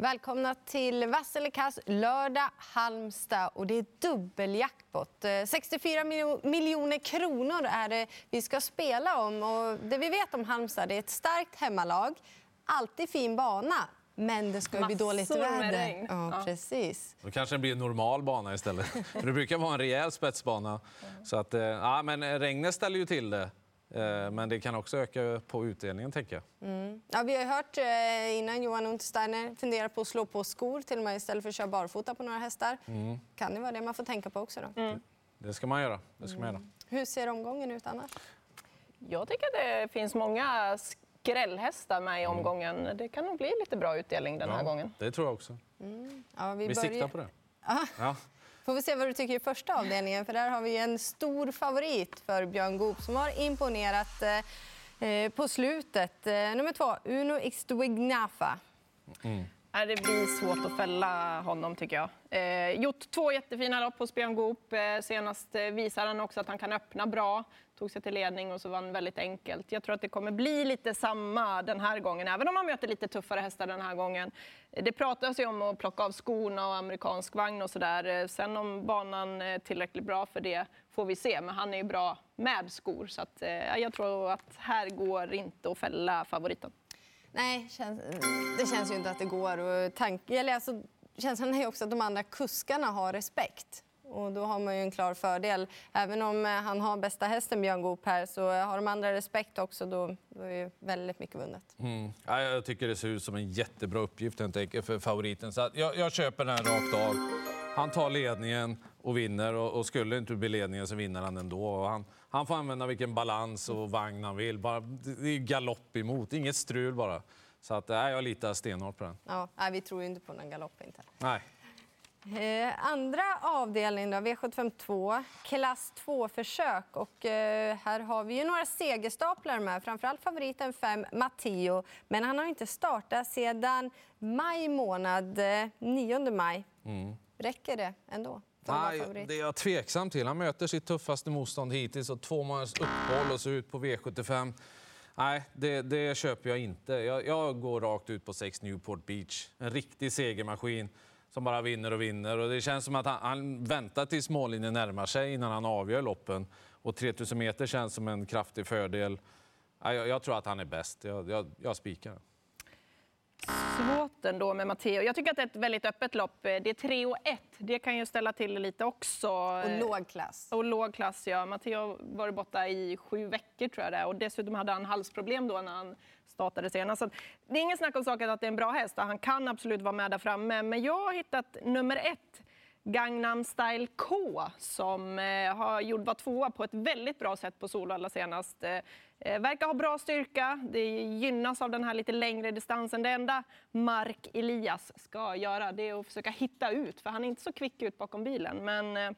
Välkomna till Vassilikas lördag Halmstad. Och det är dubbeljackpot. 64 miljoner kronor är det vi ska spela om. Och det vi vet om Halmstad det är ett starkt hemmalag, alltid fin bana. Men det ska bli dåligt väder. Ja, ja. Precis. Då kanske det blir en normal bana istället. det brukar vara en rejäl spetsbana. Så att, eh, ja, men regnet ställer ju till det. Eh, men det kan också öka på utdelningen, tänker jag. Mm. Ja, vi har hört eh, innan Johan Untersteiner funderar på att slå på skor till och med istället för att köra barfota på några hästar. Mm. Kan det vara det man får tänka på också? Då? Mm. Det ska man göra. Det ska man göra. Hur ser omgången ut annars? Jag tycker att det finns många skrällhästar med i mm. omgången. Det kan nog bli lite bra utdelning den här gången. Det tror jag också. Mm. Ja, vi, vi börjar... siktar på det. Ja. Får vi se vad du tycker i första avdelningen. För där har vi en stor favorit för Björn Goop som har imponerat eh, på slutet. Eh, nummer två, Uno Ixtwignafa. Mm. Äh, det blir svårt att fälla honom, tycker jag. Eh, gjort två jättefina lopp hos Björn Goop. Eh, senast eh, visar visade han också att han kan öppna bra. Tog sig till ledning och så vann väldigt enkelt. Jag tror att det kommer bli lite samma den här gången, även om han möter lite tuffare hästar den här gången. Det pratas ju om att plocka av skorna och amerikansk vagn och sådär. Eh, sen om banan är tillräckligt bra för det får vi se, men han är ju bra med skor. Så att, eh, jag tror att här går inte att fälla favoriten. Nej, det känns ju inte att det går. Och tank, eller alltså, känslan är också att de andra kuskarna har respekt. Och då har man ju en klar fördel. Även om eh, han har bästa hästen Björn Goop här så eh, har de andra respekt också. Då, då är ju väldigt mycket vunnet. Mm. Ja, jag tycker det ser ut som en jättebra uppgift för favoriten. Så jag, jag köper den här rakt av. Han tar ledningen och vinner och, och skulle inte bli ledningen så vinner han ändå. Han, han får använda vilken balans och vagn han vill. Bara, det är galopp emot, inget strul bara. Så att, nej, jag litar stenhårt på den. Ja, nej, vi tror inte på någon galopp. Inte. Nej. Eh, andra avdelningen, då, V75 2, klass 2-försök. Och, eh, här har vi ju några segerstaplar med, framförallt favoriten 5, Matteo. Men han har inte startat sedan maj månad, eh, 9 maj. Mm. Räcker det ändå? Nej, det är jag tveksam till. Han möter sitt tuffaste motstånd hittills och två månaders uppehåll och så ut på V75. Nej, det, det köper jag inte. Jag, jag, går rakt ut på 6 Newport Beach. En riktig segermaskin som bara vinner och vinner. Och det känns som att han, han väntar tills mållinjen närmar sig innan han avgör loppen. Och 3000 meter känns som en kraftig fördel. Jag, jag tror att han är bäst. Jag, jag, jag spikar svårt ändå med Matteo. Jag tycker att det är ett väldigt öppet lopp. Det är 3 och 1. Det kan ju ställa till lite också. Och låg klass. Och låg klass, ja. Matteo var borta i sju veckor tror jag det Och dessutom hade han halsproblem då när han startade senast. Så det är ingen snack om saken att det är en bra häst. Han kan absolut vara med där framme. Men jag har hittat nummer ett Gangnam Style K som eh, har gjort var tvåa på ett väldigt bra sätt på Solvalla senast. Eh, eh, verkar ha bra styrka, det gynnas av den här lite längre distansen. Det enda Mark Elias ska göra det är att försöka hitta ut, för han är inte så kvick ut bakom bilen. Men eh,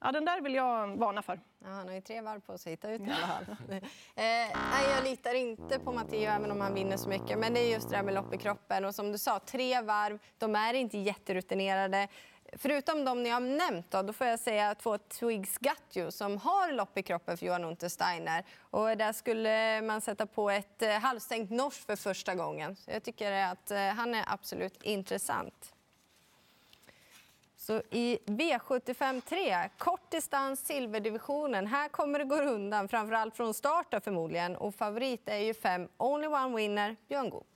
Ja, den där vill jag varna för. Ja, han har ju tre varv på sig att hitta ut i alla fall. nej, jag litar inte på Matteo även om han vinner så mycket. Men det är just det där med lopp i kroppen. Och som du sa, tre varv. De är inte jätterutinerade. Förutom de ni har nämnt då, då får jag säga två Twigs Got som har lopp i kroppen för Johan Untersteiner. Och där skulle man sätta på ett eh, halvstängt norsk för första gången. Så jag tycker att eh, han är absolut intressant. Så i V75 3, kort distans, silverdivisionen. Här kommer det gå undan, framförallt från start förmodligen. Och favorit är ju fem Only One Winner, Björn Goop.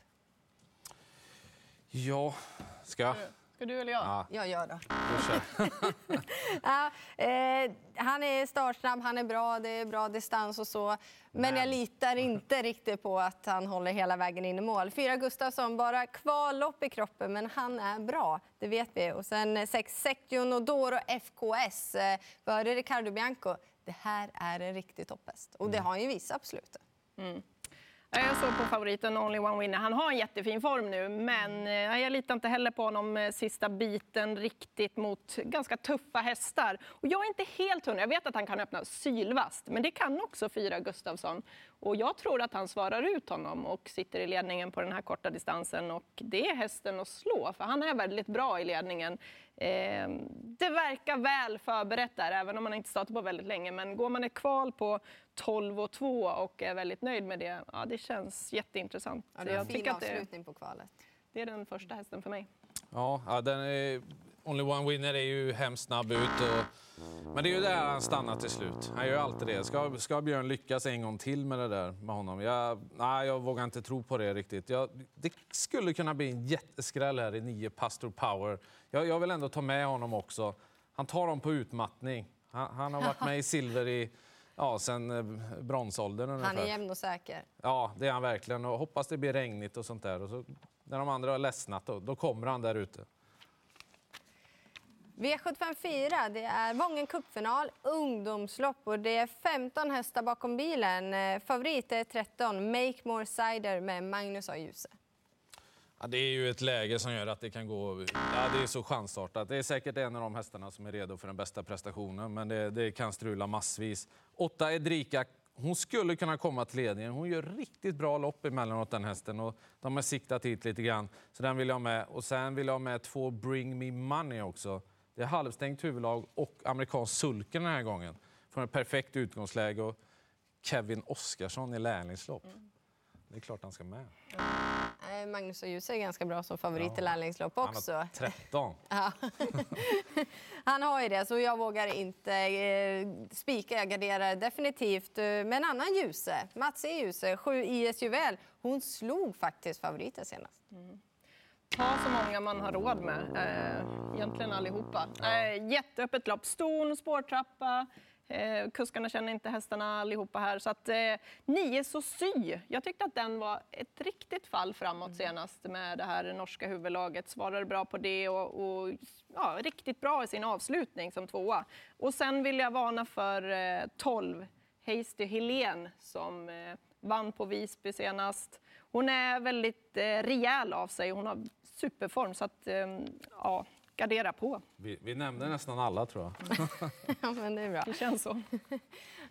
Ja, ska jag? Ska du eller jag? Ja. Jag gör det. ja, eh, han är startsnabb, han är bra, det är bra distans och så. Men, Men, jag litar inte riktigt på att han håller hela vägen in i mål. Fyra Gustafsson, bara kvallopp i kroppen, men han är bra. Det vet vi. Och sen sex Secchion och Doro FKS. Eh, före Ricardo Bianco. Det här är en riktig topphäst. Och det mm. har han ju visat på slutet. Mm. Jag såg på favoriten Only One Winner. Han har en jättefin form nu, men eh, jag litar inte heller på honom eh, sista biten riktigt mot ganska tuffa hästar. Och jag är inte helt hundra. Jag vet att han kan öppna sylvast, men det kan också Fyra Gustavsson. Och jag tror att han svarar ut honom och sitter i ledningen på den här korta distansen. Och det är hästen att slå, för han är väldigt bra i ledningen. Eh, det verkar väl förberett där, även om man inte startat på väldigt länge. Men går man ett kval på 12 och 2 och är väldigt nöjd med det, ja, det känns jätteintressant. Ja, det är en fin avslutning på kvalet. Det är den första hästen för mig. Ja, ja den är, Only One Winner är ju hemskt snabb ut. Och, men det är ju där han stannar till slut. Han gör ju alltid det. Ska, ska Björn lyckas en gång till med det där med honom? Jag, nej, jag vågar inte tro på det riktigt. Jag, det skulle kunna bli en jätteskräll här i nio Pastor Power. Jag, jag vill ändå ta med honom också. Han tar dem på utmattning. Han, han har varit med i silver i ja, sen eh, bronsåldern ungefär. Han är jämn och säker. Ja, det är han verkligen. Och hoppas det blir regnigt och sånt där. Och så, när de andra har ledsnat, då, då kommer han där ute. V754, det är Vången cupfinal, ungdomslopp och det är 15 hästar bakom bilen. Eh, favorit är 13, Make More Cider med Magnus A. Djuse. Ja, det är ju ett läge som gör att det kan gå... Ja, det är så chansartat. Det är säkert en av de hästarna som är redo för den bästa prestationen, men det, det kan strula massvis. Åtta Edrika, hon skulle kunna komma till ledningen. Hon gör riktigt bra lopp emellanåt den hästen och de har siktat hit lite grann. Så den vill jag ha med. Och sen vill jag ha med två Bring Me Money också. Det är halvstängt huvudlag och amerikansk sulken den här gången. Från ett perfekt utgångsläge och Kevin Oskarsson i lärlingslopp. Det är klart han ska med. Eh, Magnus A. Djuse är ganska bra som favorit i lärlingslopp Han också. har 13. Ja. Han har ju det, så jag vågar inte eh, spika. Jag garderar definitivt eh, med en annan Djuse. Mats E. Djuse, 7 IS Juvel. Hon slog faktiskt favoriten senast. Ta så många man har råd med, eh, egentligen allihopa. Eh, jätteöppet lopp, ston, spårtrappa. Eh, kuskarna känner inte hästarna allihopa här. Så att, eh, nio så sy. Jag tyckte att den var ett riktigt fall framåt senast med det här norska huvudlaget. Svarade bra på det och, och ja, riktigt bra i sin avslutning som tvåa. Och sen vill jag varna för eh, 12, Hasty Helén som eh, vann på Visby senast. Hon är väldigt eh, rejäl av sig. Hon har superform. Så att, eh, ja, gardera på. Vi, vi nämnde nästan alla tror jag. Ja, men det är bra. Det känns så.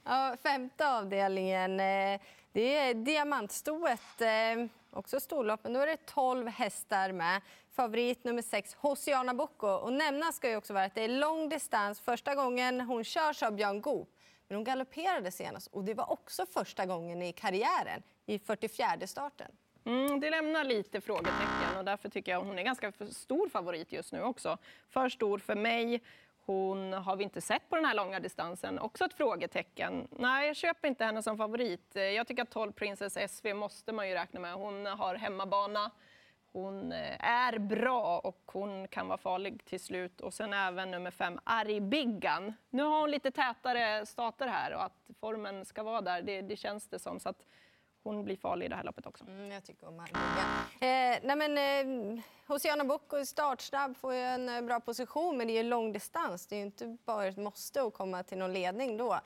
Ja, femte avdelningen, eh, det är diamantstoet. eh, Också storlopp, men då är det 12 hästar med. Favorit nummer 6, Hosiana Bocco. Och nämnas ska ju också vara att det är lång distans. Första gången hon körs av Björn Goop. Men hon galopperade senast och det var också första gången i karriären i 44 starten. Mm, det lämnar lite frågetecken och därför tycker jag hon är ganska stor favorit just nu också. För stor för mig. Hon har vi inte sett på den här långa distansen. Också ett frågetecken. Nej, jag köper inte henne som favorit. Jag tycker att 12 Princess SV måste man ju räkna med. Hon har hemmabana. Hon eh, är bra och hon kan vara farlig till slut. Och sen även nummer fem, Aribiggan. Nu har hon lite tätare starter här och att formen ska vara där, det, det känns det som. Så att hon blir farlig i det här loppet också. Mm, jag tycker om Arboga. Eh, nej men, eh, Hosiana Boko är startsnabb, får ju en eh, bra position, men det är ju långdistans. Det är ju inte bara ett måste att komma till någon ledning då.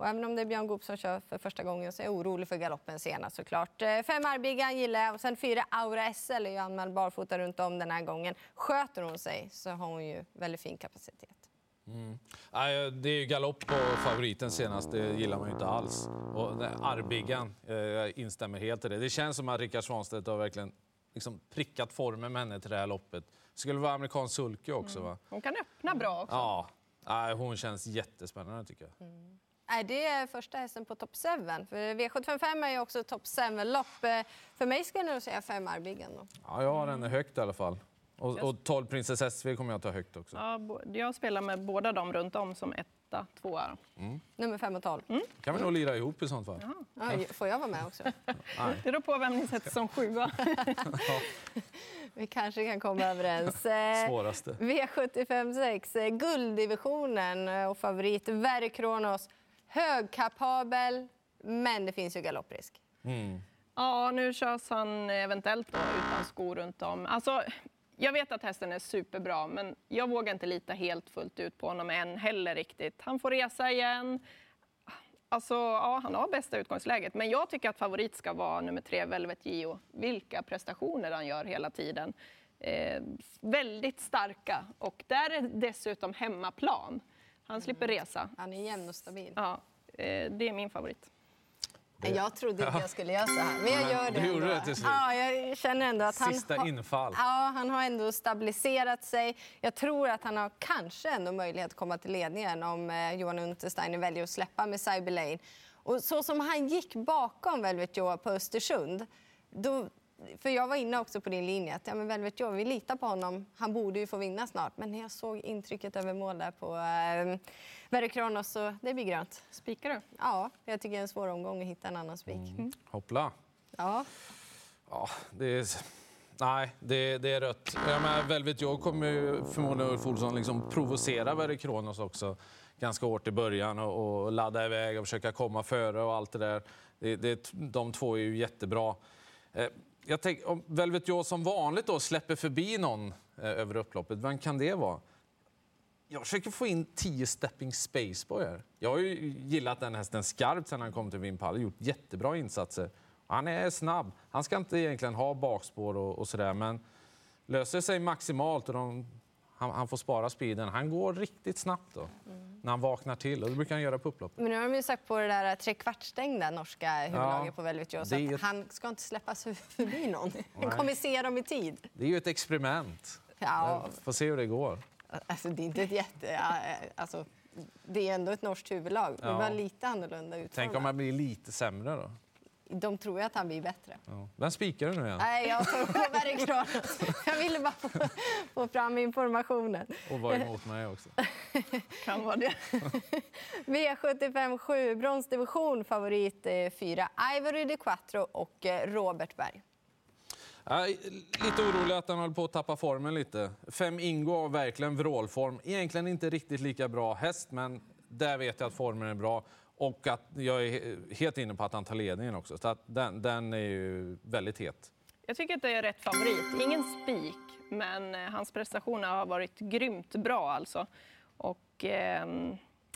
Och även om det är Björn Goop som kör för första gången så är jag orolig för galoppen senast såklart. Eh, fem Arbigan gillar jag och sen fyra Aura SL är ju anmäld barfota runt om den här gången. Sköter hon sig så har hon ju väldigt fin kapacitet. Nej, det är ju galopp på favoriten senast, det gillar man ju inte alls. Och Arbigan, eh, jag instämmer helt i det. Det känns som att Rickard Svanstedt har verkligen liksom prickat formen med henne till det här loppet. Det skulle vara amerikansk sulke också va? Hon kan öppna bra också. Ja, hon känns jättespännande tycker jag. Nej, det är första hästen på topp 7. För V755 är ju också topp 7-lopp. Eh, För mig skulle jag nog säga fem Arbigan. Då. Ja, jag har henne högt i alla fall. Och, och 12 Princess SV kommer jag ta högt också. Ja, jag spelar med båda dem runt om som etta, tvåa. Nummer 5 och 12. kan vi nog lira ihop i sånt fall. Ja, får jag vara med också? Det beror på vem ni sätter som sjua. Vi kanske kan komma överens. Eh, Svåraste. V75 6, eh, gulddivisionen och favorit Verre Kronos. Högkapabel, men det finns ju galopprisk. Ja, nu körs han eventuellt då utan skor runt om. Alltså, jag vet att hästen är superbra, men jag vågar inte lita helt fullt ut på honom än heller riktigt. Han får resa igen. Alltså, ja, han har bästa utgångsläget, men jag tycker att favorit ska vara nummer tre, Velvet Gio. Vilka prestationer han gör hela tiden. Eh, väldigt starka och där är dessutom hemmaplan. Han slipper resa. Han är jämn och stabil. Ja, eh, det är min favorit. Jag trodde inte jag skulle göra så här, men jag gör det du gjorde det till slut. Ja, jag känner ändå att han Sista har- infall. Ja, han har ändå stabiliserat sig. Jag tror att han har kanske ändå möjlighet att komma till ledningen om eh, Johan Untersteiner väljer att släppa med Cyber Lane. Och så som han gick bakom Velvet Joe på Östersund, då för jag var inne också på din linje. Att, ja, men Velvet Joe, vi litar på honom. Han borde ju få vinna snart. Men när jag såg intrycket över mål där på eh, Verre Kronos så det blir grönt. Spikar du? Ja, jag tycker det är en svår omgång att hitta en annan spik. Mm. Hoppla. Ja. Ja, det är... Nej, det, det är rött. Jag menar, Velvet Joe kommer ju förmodligen Ulf Olsson liksom provocera Verre Kronos också ganska hårt i början och, och ladda iväg och försöka komma före och allt det där. Det, det, de två är ju jättebra. Eh, jag tänk, om Velvet Joe som vanligt då släpper förbi någon eh, över upploppet, vem kan det vara? Jag försöker få in 10 stepping spaceboy här. Jag har ju gillat den hästen skarpt sen han kom till Vimpal, gjort jättebra insatser. Han är snabb. Han ska inte egentligen ha bakspår och, och sådär, men löser sig maximalt och de, han, han, får spara speeden. Han går riktigt snabbt då, mm. när han vaknar till. Och det brukar han göra på upploppet. Men nu har de ju sagt på det där trekvartsstängda norska huvudlaget ja, på Velvet Joe, så ett... han ska inte släppas förbi någon. Han kommer se dem i tid. Det är ju ett experiment. Ja. Får se hur det går. Alltså, det är inte ett jätte... Alltså, det är ändå ett norskt huvudlag. Det är bara lite annorlunda utformat. Tänk om han blir lite sämre då? De tror ju att han blir bättre. Ja. Vem spikar du nu igen? Nej, jag tar på Bergkran. Jag ville bara få, få, fram informationen. Och vara emot mig också. kan vara det. V75 7, bronsdivision, favorit 4. Eh, Ivory de Quattro och eh, Robert Berg. Är lite orolig att han håller på att tappa formen lite. Fem Ingo har verkligen vrålform. Egentligen inte riktigt lika bra häst, men där vet jag att formen är bra. Och att jag är helt inne på att han tar ledningen också. Så att den, den är ju väldigt het. Jag tycker att det är rätt favorit. Ingen spik, men eh, hans prestationer har varit grymt bra alltså. Och, eh,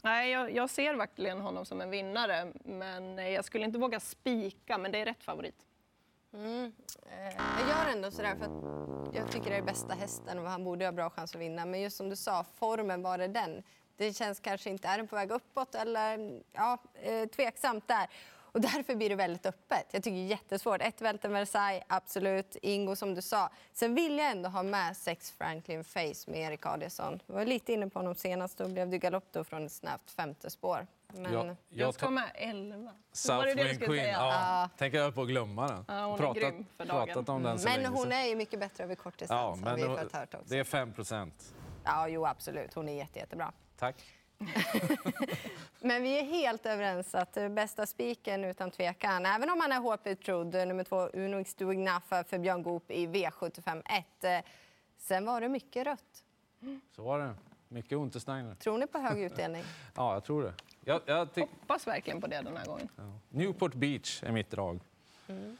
nej, jag, jag, ser verkligen honom som en vinnare, men jag skulle inte våga spika, men det är rätt favorit. Mm. Eh, jag gör ändå sådär för att jag tycker det är bästa hästen och han borde ha bra chans att vinna. Men just som du sa, formen, var är den? Det känns kanske inte, är den på väg uppåt eller ja, eh, tveksamt där. Och därför blir det väldigt öppet. Jag tycker det är jättesvårt. Ett Welten Versailles, absolut. Ingo som du sa. Sen vill jag ändå ha med sex Franklin Face med Erik Adielsson. Jag var lite inne på honom senast. Då blev det galopp då från ett snabbt femte spår. Men... Ja, jag, jag ska med elva. Southwind Queen. Ja, ja. Tänker jag på att glömma den. Ja, hon pratat, är grym för dagen. om den mm. Men hon är ju mycket bättre över kort distans. Ja, men vi hört också. Det är 5 procent. Ja, jo absolut. Hon är jätte, jättebra. Tack. Men vi är helt överens att bästa spiken utan tvekan, även om han är HP trodd, nummer två Uno Stuignafa för Björn Goop i V75 1. Sen var det mycket rött. Så var det. Mycket Untersteiner. Tror ni på hög utdelning? ja, jag tror det. Jag, jag hoppas verkligen på det den här gången. Ja. Newport Beach är mitt drag. Mm.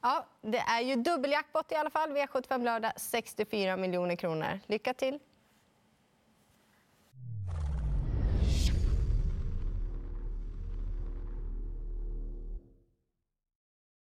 Ja, det är ju dubbeljackpot i alla fall. V75 lördag, 64 miljoner kronor. Lycka till!